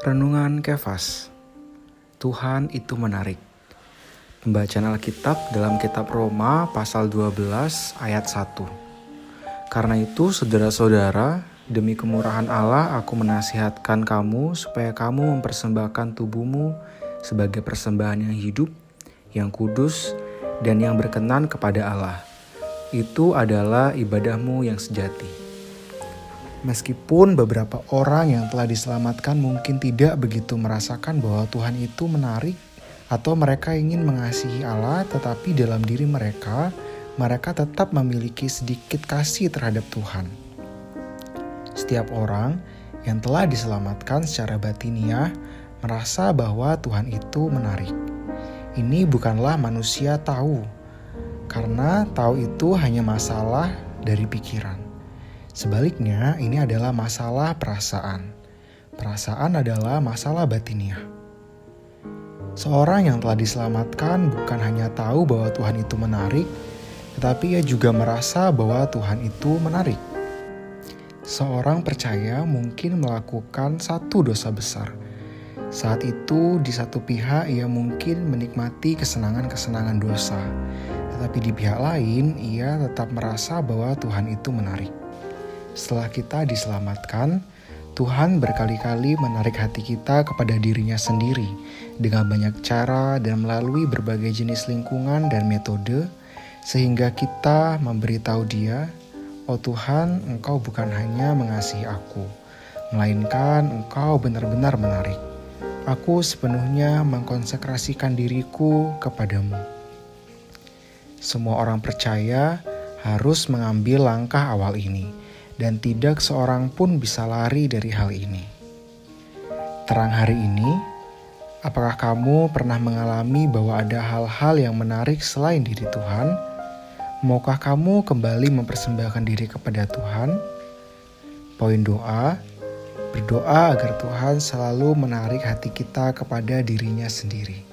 Renungan Kefas Tuhan itu menarik Pembacaan Alkitab dalam kitab Roma pasal 12 ayat 1 Karena itu saudara-saudara demi kemurahan Allah aku menasihatkan kamu supaya kamu mempersembahkan tubuhmu sebagai persembahan yang hidup, yang kudus, dan yang berkenan kepada Allah. Itu adalah ibadahmu yang sejati. Meskipun beberapa orang yang telah diselamatkan mungkin tidak begitu merasakan bahwa Tuhan itu menarik atau mereka ingin mengasihi Allah, tetapi dalam diri mereka, mereka tetap memiliki sedikit kasih terhadap Tuhan. Setiap orang yang telah diselamatkan secara batiniah merasa bahwa Tuhan itu menarik. Ini bukanlah manusia tahu, karena tahu itu hanya masalah dari pikiran. Sebaliknya, ini adalah masalah perasaan. Perasaan adalah masalah batiniah. Seorang yang telah diselamatkan bukan hanya tahu bahwa Tuhan itu menarik, tetapi ia juga merasa bahwa Tuhan itu menarik. Seorang percaya mungkin melakukan satu dosa besar. Saat itu, di satu pihak ia mungkin menikmati kesenangan-kesenangan dosa, tetapi di pihak lain ia tetap merasa bahwa Tuhan itu menarik. Setelah kita diselamatkan, Tuhan berkali-kali menarik hati kita kepada dirinya sendiri dengan banyak cara dan melalui berbagai jenis lingkungan dan metode, sehingga kita memberitahu Dia, "Oh Tuhan, Engkau bukan hanya mengasihi aku, melainkan Engkau benar-benar menarik. Aku sepenuhnya mengkonsekrasikan diriku kepadamu." Semua orang percaya harus mengambil langkah awal ini dan tidak seorang pun bisa lari dari hal ini. Terang hari ini, apakah kamu pernah mengalami bahwa ada hal-hal yang menarik selain diri Tuhan? Maukah kamu kembali mempersembahkan diri kepada Tuhan? Poin doa, berdoa agar Tuhan selalu menarik hati kita kepada dirinya sendiri.